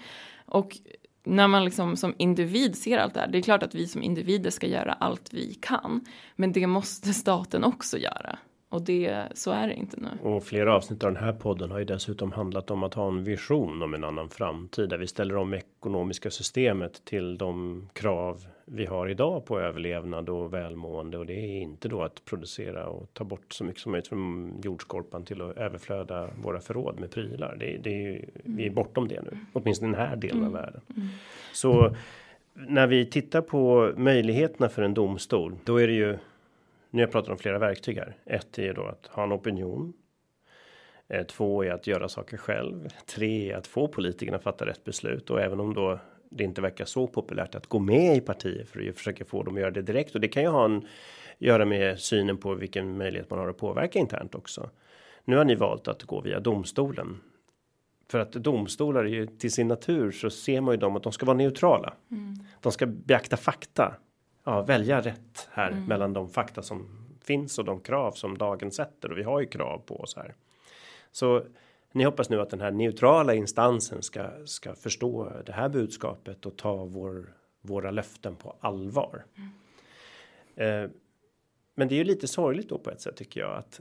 Och när man liksom som individ ser allt det här, det är klart att vi som individer ska göra allt vi kan, men det måste staten också göra. Och det, så är det inte nu. Och flera avsnitt av den här podden har ju dessutom handlat om att ha en vision om en annan framtid där vi ställer om ekonomiska systemet till de krav vi har idag på överlevnad och välmående och det är inte då att producera och ta bort så mycket som möjligt från jordskorpan till att överflöda våra förråd med prylar. Det, det är ju, vi är bortom det nu, åtminstone den här delen av mm. världen. Mm. Så när vi tittar på möjligheterna för en domstol, då är det ju nu har jag pratat om flera verktyg här. Ett är då att ha en opinion. Eh, två är att göra saker själv. Tre är att få politikerna att fatta rätt beslut och även om då det inte verkar så populärt att gå med i partier för att försöka få dem att göra det direkt och det kan ju ha en göra med synen på vilken möjlighet man har att påverka internt också. Nu har ni valt att gå via domstolen. För att domstolar är ju till sin natur så ser man ju dem att de ska vara neutrala. Mm. De ska beakta fakta ja, välja rätt här mm. mellan de fakta som finns och de krav som dagen sätter och vi har ju krav på oss här. Så ni hoppas nu att den här neutrala instansen ska ska förstå det här budskapet och ta vår våra löften på allvar. Mm. Eh, men det är ju lite sorgligt då på ett sätt tycker jag att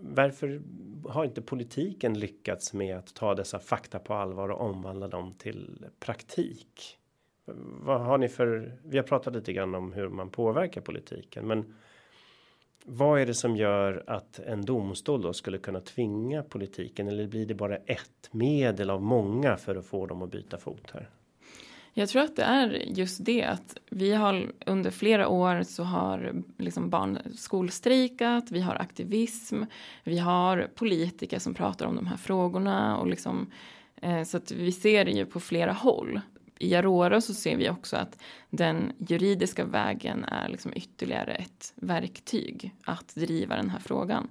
varför har inte politiken lyckats med att ta dessa fakta på allvar och omvandla dem till praktik? Vad har ni för? Vi har pratat lite grann om hur man påverkar politiken, men. Vad är det som gör att en domstol då skulle kunna tvinga politiken eller blir det bara ett medel av många för att få dem att byta fot här? Jag tror att det är just det att vi har under flera år så har liksom barn skolstrejkat, vi har aktivism, vi har politiker som pratar om de här frågorna och liksom eh, så att vi ser det ju på flera håll i Aurora så ser vi också att den juridiska vägen är liksom ytterligare ett verktyg att driva den här frågan.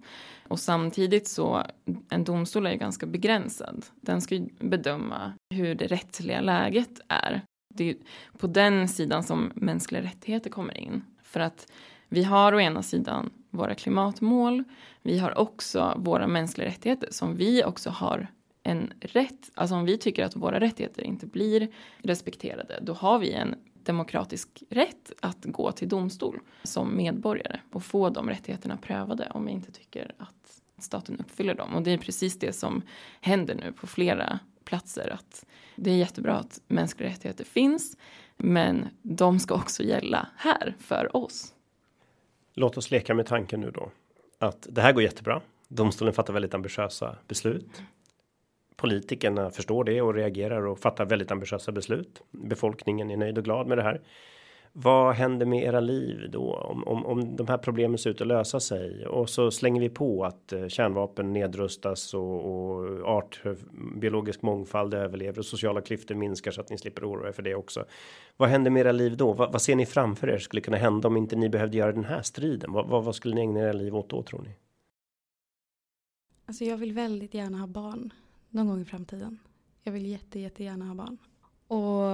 Och samtidigt så, en domstol är ju ganska begränsad. Den ska ju bedöma hur det rättsliga läget är. Det är på den sidan som mänskliga rättigheter kommer in. För att vi har å ena sidan våra klimatmål, vi har också våra mänskliga rättigheter som vi också har en rätt, alltså om vi tycker att våra rättigheter inte blir respekterade, då har vi en demokratisk rätt att gå till domstol som medborgare och få de rättigheterna prövade om vi inte tycker att staten uppfyller dem. Och det är precis det som händer nu på flera platser. Att det är jättebra att mänskliga rättigheter finns, men de ska också gälla här för oss. Låt oss leka med tanken nu då att det här går jättebra. Domstolen fattar väldigt ambitiösa beslut politikerna förstår det och reagerar och fattar väldigt ambitiösa beslut. Befolkningen är nöjd och glad med det här. Vad händer med era liv då om, om, om de här problemen ser ut att lösa sig och så slänger vi på att eh, kärnvapen nedrustas och, och art eh, biologisk mångfald överlever och sociala klyftor minskar så att ni slipper oroa er för det också. Vad händer med era liv då? Vad, vad ser ni framför er skulle kunna hända om inte ni behövde göra den här striden? Vad, vad, vad skulle ni ägna era liv åt då tror ni? Alltså jag vill väldigt gärna ha barn någon gång i framtiden. Jag vill jätte, jättegärna ha barn. Och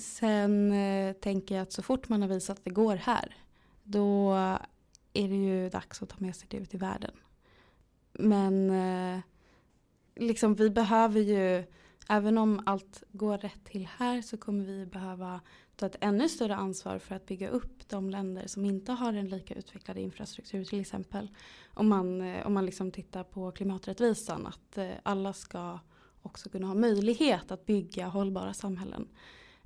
sen eh, tänker jag att så fort man har visat att det går här, då är det ju dags att ta med sig det ut i världen. Men eh, liksom vi behöver ju, även om allt går rätt till här så kommer vi behöva ta ett ännu större ansvar för att bygga upp de länder som inte har en lika utvecklad infrastruktur till exempel. Om man, eh, om man liksom tittar på klimaträttvisan att eh, alla ska också kunna ha möjlighet att bygga hållbara samhällen.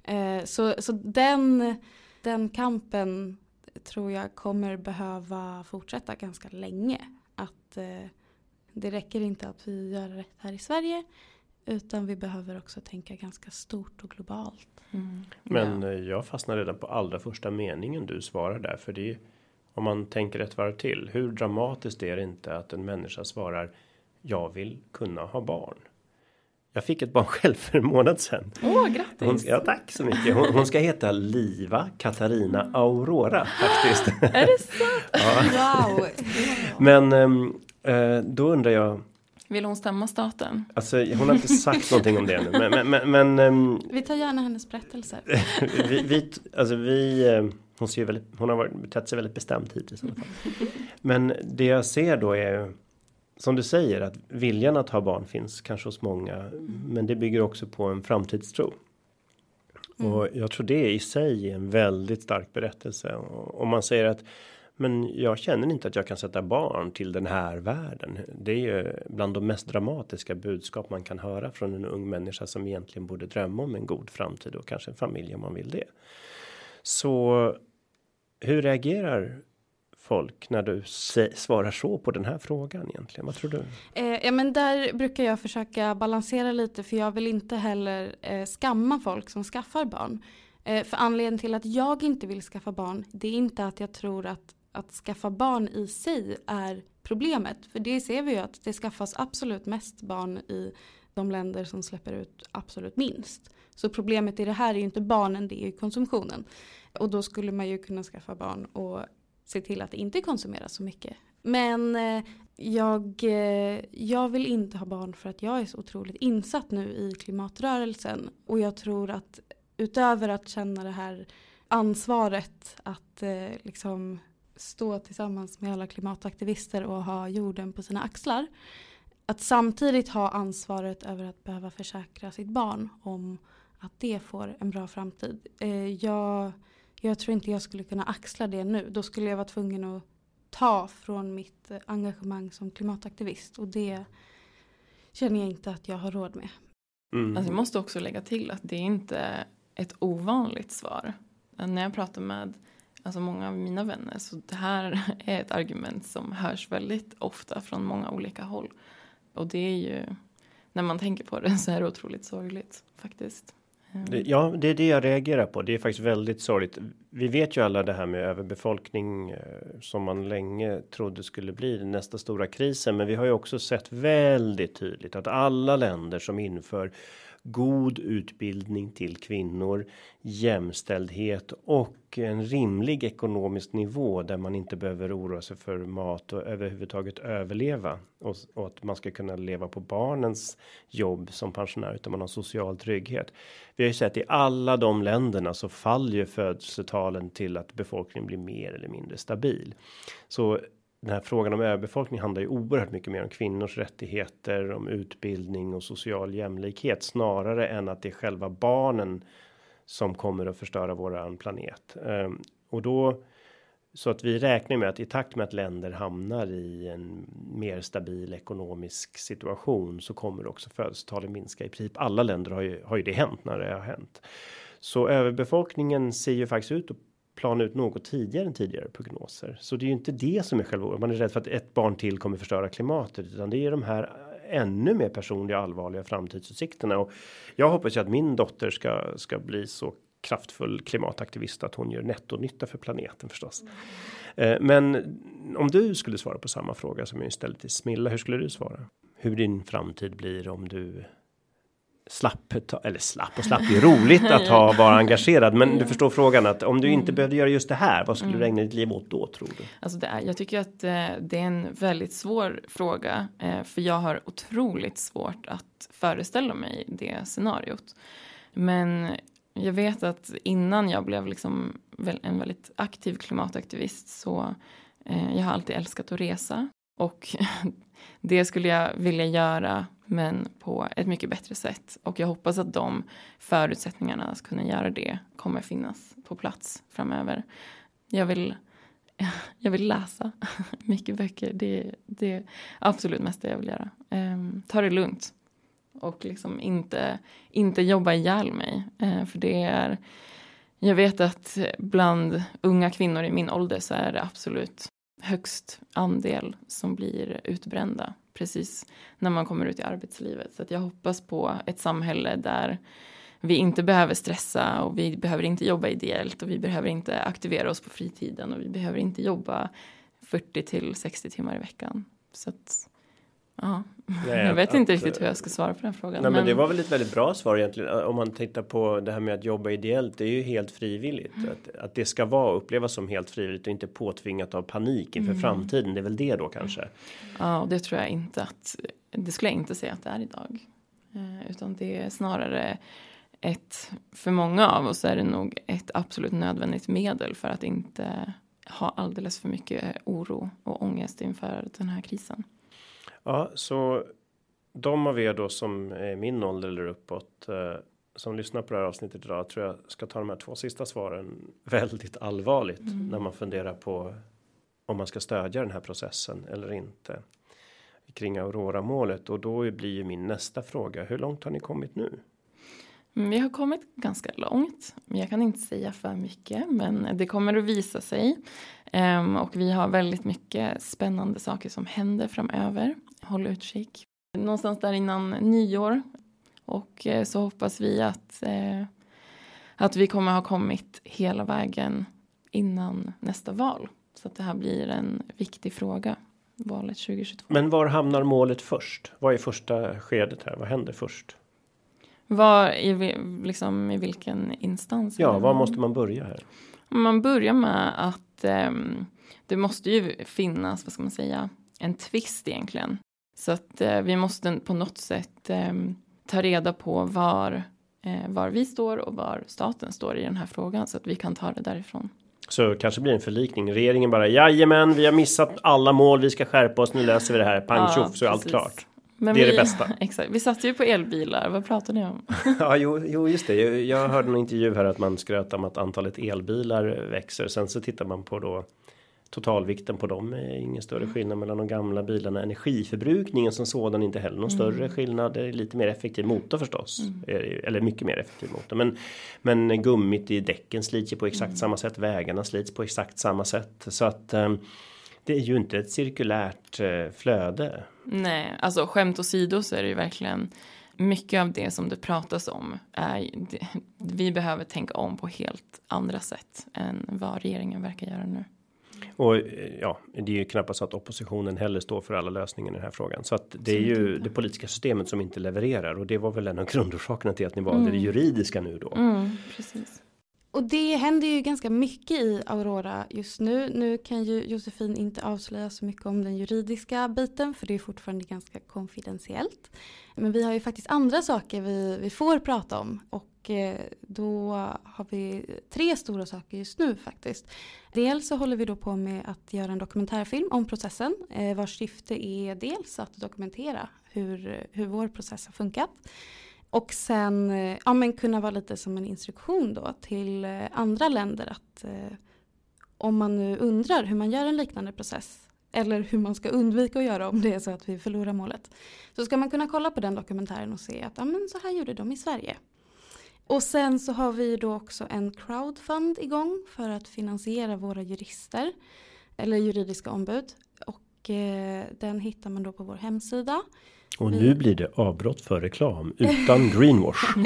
Eh, så, så den, den kampen tror jag kommer behöva fortsätta ganska länge. Att det räcker inte att vi gör rätt här i Sverige utan vi behöver också tänka ganska stort och globalt. Mm. Men ja. Eh, jag fastnar redan på allra första meningen du svarar där. För det är om man tänker ett varv till. Hur dramatiskt är det inte att en människa svarar jag vill kunna ha barn. Jag fick ett barn själv för en månad sedan. Åh, grattis! Hon, ja, tack så mycket. Hon, hon, ska heta Liva Katarina Aurora faktiskt. Är det sant? ja. Wow! Men äh, då undrar jag vill hon stämma staten? Alltså hon har inte sagt någonting om det nu. Men, men, men um, vi tar gärna hennes berättelser. vi, vi, alltså vi, uh, hon ser väldigt, hon har varit, betett sig väldigt bestämt hittills i alla fall. Men det jag ser då är som du säger att viljan att ha barn finns kanske hos många, men det bygger också på en framtidstro. Mm. Och jag tror det i sig är en väldigt stark berättelse. Och om man säger att men jag känner inte att jag kan sätta barn till den här världen. Det är ju bland de mest dramatiska budskap man kan höra från en ung människa som egentligen borde drömma om en god framtid och kanske en familj om man vill det. Så hur reagerar folk när du svarar så på den här frågan egentligen? Vad tror du? Eh, ja men där brukar jag försöka balansera lite för jag vill inte heller eh, skamma folk som skaffar barn. Eh, för anledningen till att jag inte vill skaffa barn det är inte att jag tror att att skaffa barn i sig är problemet. För det ser vi ju att det skaffas absolut mest barn i de länder som släpper ut absolut minst. Så problemet i det här är ju inte barnen, det är ju konsumtionen. Och då skulle man ju kunna skaffa barn och se till att det inte konsumeras så mycket. Men eh, jag, eh, jag vill inte ha barn för att jag är så otroligt insatt nu i klimatrörelsen. Och jag tror att utöver att känna det här ansvaret att eh, liksom stå tillsammans med alla klimataktivister och ha jorden på sina axlar. Att samtidigt ha ansvaret över att behöva försäkra sitt barn om att det får en bra framtid. Eh, jag, jag tror inte jag skulle kunna axla det nu. Då skulle jag vara tvungen att ta från mitt engagemang som klimataktivist och det känner jag inte att jag har råd med. Mm. Alltså jag måste också lägga till att det är inte ett ovanligt svar. När jag pratar med alltså många av mina vänner. Så det här är ett argument som hörs väldigt ofta från många olika håll. Och det är ju, när man tänker på det så är det otroligt sorgligt faktiskt. Ehm. Ja, det är det jag reagerar på. Det är faktiskt väldigt sorgligt. Vi vet ju alla det här med överbefolkning eh, som man länge trodde skulle bli den nästa stora krisen. Men vi har ju också sett väldigt tydligt att alla länder som inför god utbildning till kvinnor, jämställdhet och en rimlig ekonomisk nivå där man inte behöver oroa sig för mat och överhuvudtaget överleva och, och att man ska kunna leva på barnens jobb som pensionär utan man har social trygghet. Vi har ju sett i alla de länderna så faller ju födelsetalen till att befolkningen blir mer eller mindre stabil. Så den här frågan om överbefolkning handlar ju oerhört mycket mer om kvinnors rättigheter, om utbildning och social jämlikhet snarare än att det är själva barnen som kommer att förstöra våran planet. Ehm, och då så att vi räknar med att i takt med att länder hamnar i en mer stabil ekonomisk situation så kommer också födelsetalen minska. I princip alla länder har ju, har ju det hänt när det har hänt. Så överbefolkningen ser ju faktiskt ut att plana ut något tidigare än tidigare prognoser. Så det är ju inte det som är själva man är rädd för att ett barn till kommer förstöra klimatet utan det är de här ännu mer personliga allvarliga framtidsutsikterna och jag hoppas ju att min dotter ska ska bli så kraftfull klimataktivist att hon gör nettonytta för planeten förstås. Mm. Men om du skulle svara på samma fråga som jag ställde till Smilla, hur skulle du svara? Hur din framtid blir om du slapp, eller slapp och slapp, det är roligt att ha vara engagerad. Men du förstår frågan att om du inte mm. behövde göra just det här, vad skulle mm. du ägna ditt liv åt då tror du? Alltså det är, jag tycker att eh, det är en väldigt svår fråga, eh, för jag har otroligt svårt att föreställa mig det scenariot. Men jag vet att innan jag blev liksom en väldigt aktiv klimataktivist så eh, jag har alltid älskat att resa och det skulle jag vilja göra men på ett mycket bättre sätt. Och jag hoppas att de förutsättningarna att kunna göra det kommer finnas på plats framöver. Jag vill, jag vill läsa mycket böcker. Det, det är absolut mesta jag vill göra. Um, ta det lugnt och liksom inte, inte jobba ihjäl mig. Uh, för det är, jag vet att bland unga kvinnor i min ålder så är det absolut högst andel som blir utbrända precis när man kommer ut i arbetslivet. Så att jag hoppas på ett samhälle där vi inte behöver stressa och vi behöver inte jobba ideellt och vi behöver inte aktivera oss på fritiden och vi behöver inte jobba 40 till 60 timmar i veckan. Så att Ja, jag vet att, inte riktigt hur jag ska svara på den frågan. Nej, men, men, det var väl ett väldigt bra svar egentligen. Om man tittar på det här med att jobba ideellt. Det är ju helt frivilligt. Mm. Att, att det ska vara upplevas som helt frivilligt och inte påtvingat av panik inför mm. framtiden. Det är väl det då kanske. Ja, och det tror jag inte att. Det skulle jag inte säga att det är idag. Eh, utan det är snarare ett, för många av oss är det nog ett absolut nödvändigt medel för att inte ha alldeles för mycket oro och ångest inför den här krisen. Ja, så de av er då som är min ålder eller uppåt eh, som lyssnar på det här avsnittet idag tror jag ska ta de här två sista svaren väldigt allvarligt mm. när man funderar på om man ska stödja den här processen eller inte kring Aurora målet och då blir ju min nästa fråga. Hur långt har ni kommit nu? Mm, vi har kommit ganska långt. Jag kan inte säga för mycket, men det kommer att visa sig. Ehm, och vi har väldigt mycket spännande saker som händer framöver. Håll utkik. Någonstans där innan nyår. Och eh, så hoppas vi att, eh, att vi kommer ha kommit hela vägen innan nästa val. Så att det här blir en viktig fråga. Valet 2022. Men var hamnar målet först? Vad är första skedet här? Vad händer först? Var i, liksom, i vilken instans? Ja, var måste man börja här? Man börjar med att um, det måste ju finnas, vad ska man säga, en tvist egentligen. Så att uh, vi måste på något sätt um, ta reda på var, uh, var vi står och var staten står i den här frågan så att vi kan ta det därifrån. Så kanske blir en förlikning. Regeringen bara jajamän, vi har missat alla mål. Vi ska skärpa oss. Nu löser vi det här. Pang ja, så är allt klart. Men det är det bästa. Exakt. Vi satt ju på elbilar. Vad pratar ni om? ja, jo, jo, just det. Jag, jag hörde en intervju här att man skröt om att antalet elbilar växer. Sen så tittar man på då totalvikten på dem är ingen större skillnad mellan de gamla bilarna. Energiförbrukningen som sådan inte heller någon mm. större skillnad. Det är lite mer effektiv motor förstås. Mm. Eller mycket mer effektiv motor. Men, men gummit i däcken slits ju på exakt mm. samma sätt. Vägarna slits på exakt samma sätt. Så att um, det är ju inte ett cirkulärt uh, flöde. Nej, alltså skämt åsido så är det ju verkligen mycket av det som det pratas om är vi behöver tänka om på helt andra sätt än vad regeringen verkar göra nu. Och eh, ja, det är ju knappast så att oppositionen heller står för alla lösningar i den här frågan. Så att det är ju det politiska systemet som inte levererar och det var väl en av grundorsakerna till att ni valde mm. det juridiska nu då. Mm, precis. Och det händer ju ganska mycket i Aurora just nu. Nu kan ju Josefin inte avslöja så mycket om den juridiska biten för det är fortfarande ganska konfidentiellt. Men vi har ju faktiskt andra saker vi, vi får prata om och eh, då har vi tre stora saker just nu faktiskt. Dels så håller vi då på med att göra en dokumentärfilm om processen eh, vars syfte är dels att dokumentera hur, hur vår process har funkat. Och sen eh, ja, men kunna vara lite som en instruktion då till eh, andra länder att eh, om man nu undrar hur man gör en liknande process eller hur man ska undvika att göra om det är så att vi förlorar målet. Så ska man kunna kolla på den dokumentären och se att ja, men så här gjorde de i Sverige. Och sen så har vi då också en crowdfund igång för att finansiera våra jurister eller juridiska ombud. Och eh, den hittar man då på vår hemsida. Och nu blir det avbrott för reklam utan greenwash.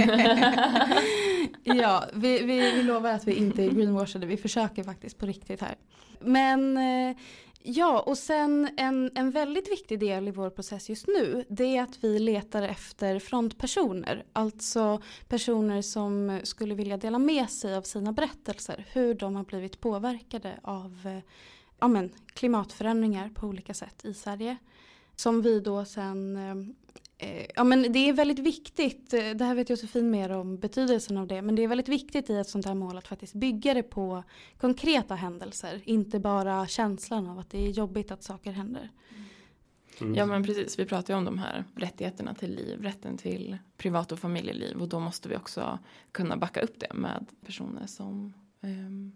ja, vi, vi, vi lovar att vi inte är greenwashade. Vi försöker faktiskt på riktigt här. Men eh, Ja, och sen en, en väldigt viktig del i vår process just nu det är att vi letar efter frontpersoner. Alltså personer som skulle vilja dela med sig av sina berättelser. Hur de har blivit påverkade av eh, ja, men, klimatförändringar på olika sätt i Sverige. Som vi då sen eh, Eh, ja men det är väldigt viktigt, eh, det här vet Josefin mer om betydelsen av det, men det är väldigt viktigt i ett sånt här mål att faktiskt bygga det på konkreta händelser, inte bara känslan av att det är jobbigt att saker händer. Mm. Ja men precis, vi pratar ju om de här rättigheterna till liv, rätten till privat och familjeliv och då måste vi också kunna backa upp det med personer som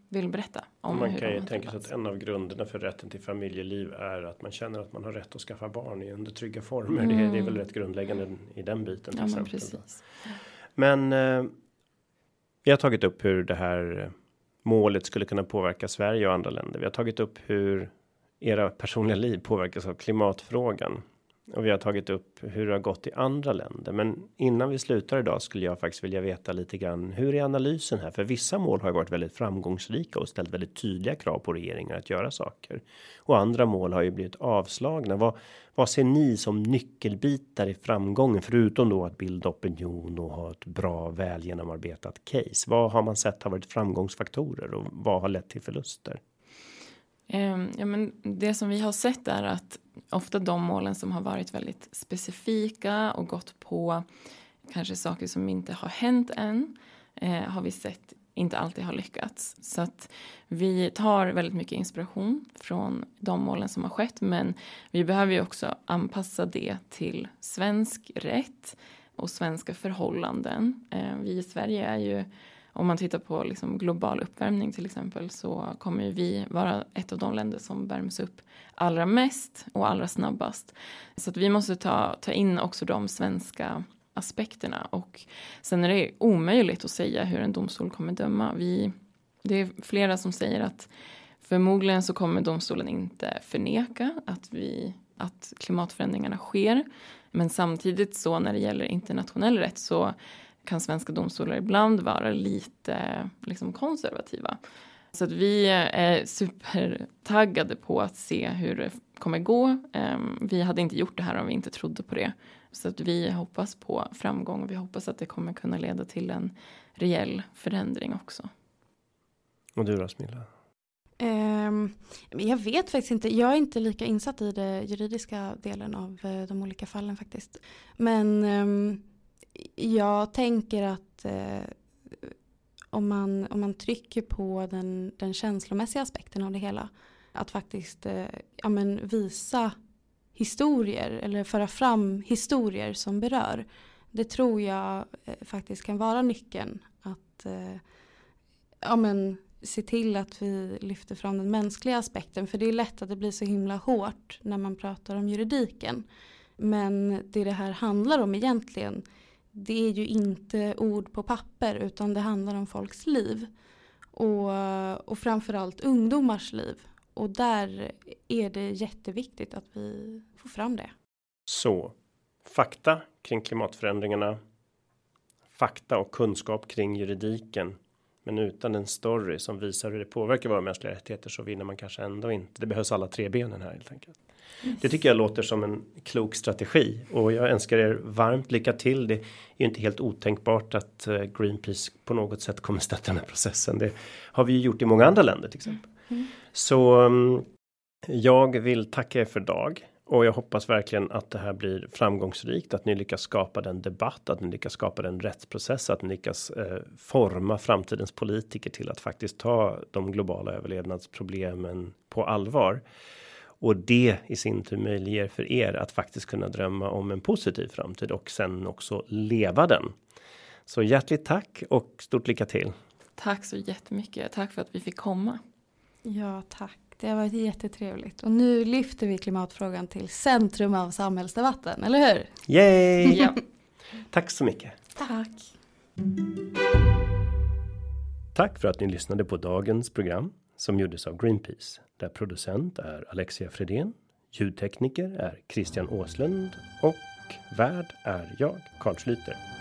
vill berätta om Man kan ju tänka sig att en av grunderna för rätten till familjeliv är att man känner att man har rätt att skaffa barn i under trygga former. Mm. Det, är, det, är väl rätt grundläggande i den biten. Till ja, exempel. Men, precis. men eh, vi har tagit upp hur det här målet skulle kunna påverka Sverige och andra länder. Vi har tagit upp hur era personliga liv påverkas av klimatfrågan. Och vi har tagit upp hur det har gått i andra länder. Men innan vi slutar idag skulle jag faktiskt vilja veta lite grann. Hur är analysen här? För vissa mål har varit väldigt framgångsrika och ställt väldigt tydliga krav på regeringar att göra saker. Och andra mål har ju blivit avslagna. Vad, vad ser ni som nyckelbitar i framgången? Förutom då att bilda opinion och ha ett bra väl genomarbetat case. Vad har man sett har varit framgångsfaktorer och vad har lett till förluster? Ehm, ja, men det som vi har sett är att ofta de målen som har varit väldigt specifika och gått på kanske saker som inte har hänt än eh, har vi sett inte alltid har lyckats. Så att vi tar väldigt mycket inspiration från de målen som har skett men vi behöver ju också anpassa det till svensk rätt och svenska förhållanden. Ehm, vi i Sverige är ju om man tittar på liksom global uppvärmning till exempel så kommer vi vara ett av de länder som värms upp allra mest och allra snabbast. Så att vi måste ta, ta in också de svenska aspekterna och sen är det omöjligt att säga hur en domstol kommer döma. Vi, det är flera som säger att förmodligen så kommer domstolen inte förneka att, vi, att klimatförändringarna sker. Men samtidigt så när det gäller internationell rätt så kan svenska domstolar ibland vara lite liksom, konservativa. Så att vi är supertaggade på att se hur det kommer gå. Ehm, vi hade inte gjort det här om vi inte trodde på det. Så att vi hoppas på framgång och vi hoppas att det kommer kunna leda till en reell förändring också. Och du då Smilla? Um, jag vet faktiskt inte. Jag är inte lika insatt i den juridiska delen av uh, de olika fallen faktiskt. Men um, jag tänker att eh, om, man, om man trycker på den, den känslomässiga aspekten av det hela. Att faktiskt eh, ja, men visa historier eller föra fram historier som berör. Det tror jag eh, faktiskt kan vara nyckeln. Att eh, ja, men, se till att vi lyfter fram den mänskliga aspekten. För det är lätt att det blir så himla hårt när man pratar om juridiken. Men det det här handlar om egentligen det är ju inte ord på papper utan det handlar om folks liv. Och, och framförallt ungdomars liv. Och där är det jätteviktigt att vi får fram det. Så fakta kring klimatförändringarna. Fakta och kunskap kring juridiken. Men utan en story som visar hur det påverkar våra mänskliga rättigheter så vinner man kanske ändå inte. Det behövs alla tre benen här helt enkelt. Yes. Det tycker jag låter som en klok strategi och jag önskar er varmt lycka till. Det är ju inte helt otänkbart att eh, Greenpeace på något sätt kommer stötta den här processen. Det har vi ju gjort i många andra länder till exempel. Mm. Så um, jag vill tacka er för dag och jag hoppas verkligen att det här blir framgångsrikt, att ni lyckas skapa den debatt, att ni lyckas skapa den rättsprocess, att ni lyckas eh, forma framtidens politiker till att faktiskt ta de globala överlevnadsproblemen på allvar. Och det i sin tur möjliggör för er att faktiskt kunna drömma om en positiv framtid och sen också leva den. Så hjärtligt tack och stort lycka till. Tack så jättemycket. Tack för att vi fick komma. Ja, tack. Det har varit jättetrevligt. Och nu lyfter vi klimatfrågan till centrum av samhällsdebatten, eller hur? Yay! ja. Tack så mycket. Tack. Tack för att ni lyssnade på dagens program som gjordes av Greenpeace. Där producent är Alexia Fredén. Ljudtekniker är Christian Åslund och värd är jag, Carl Schlyter.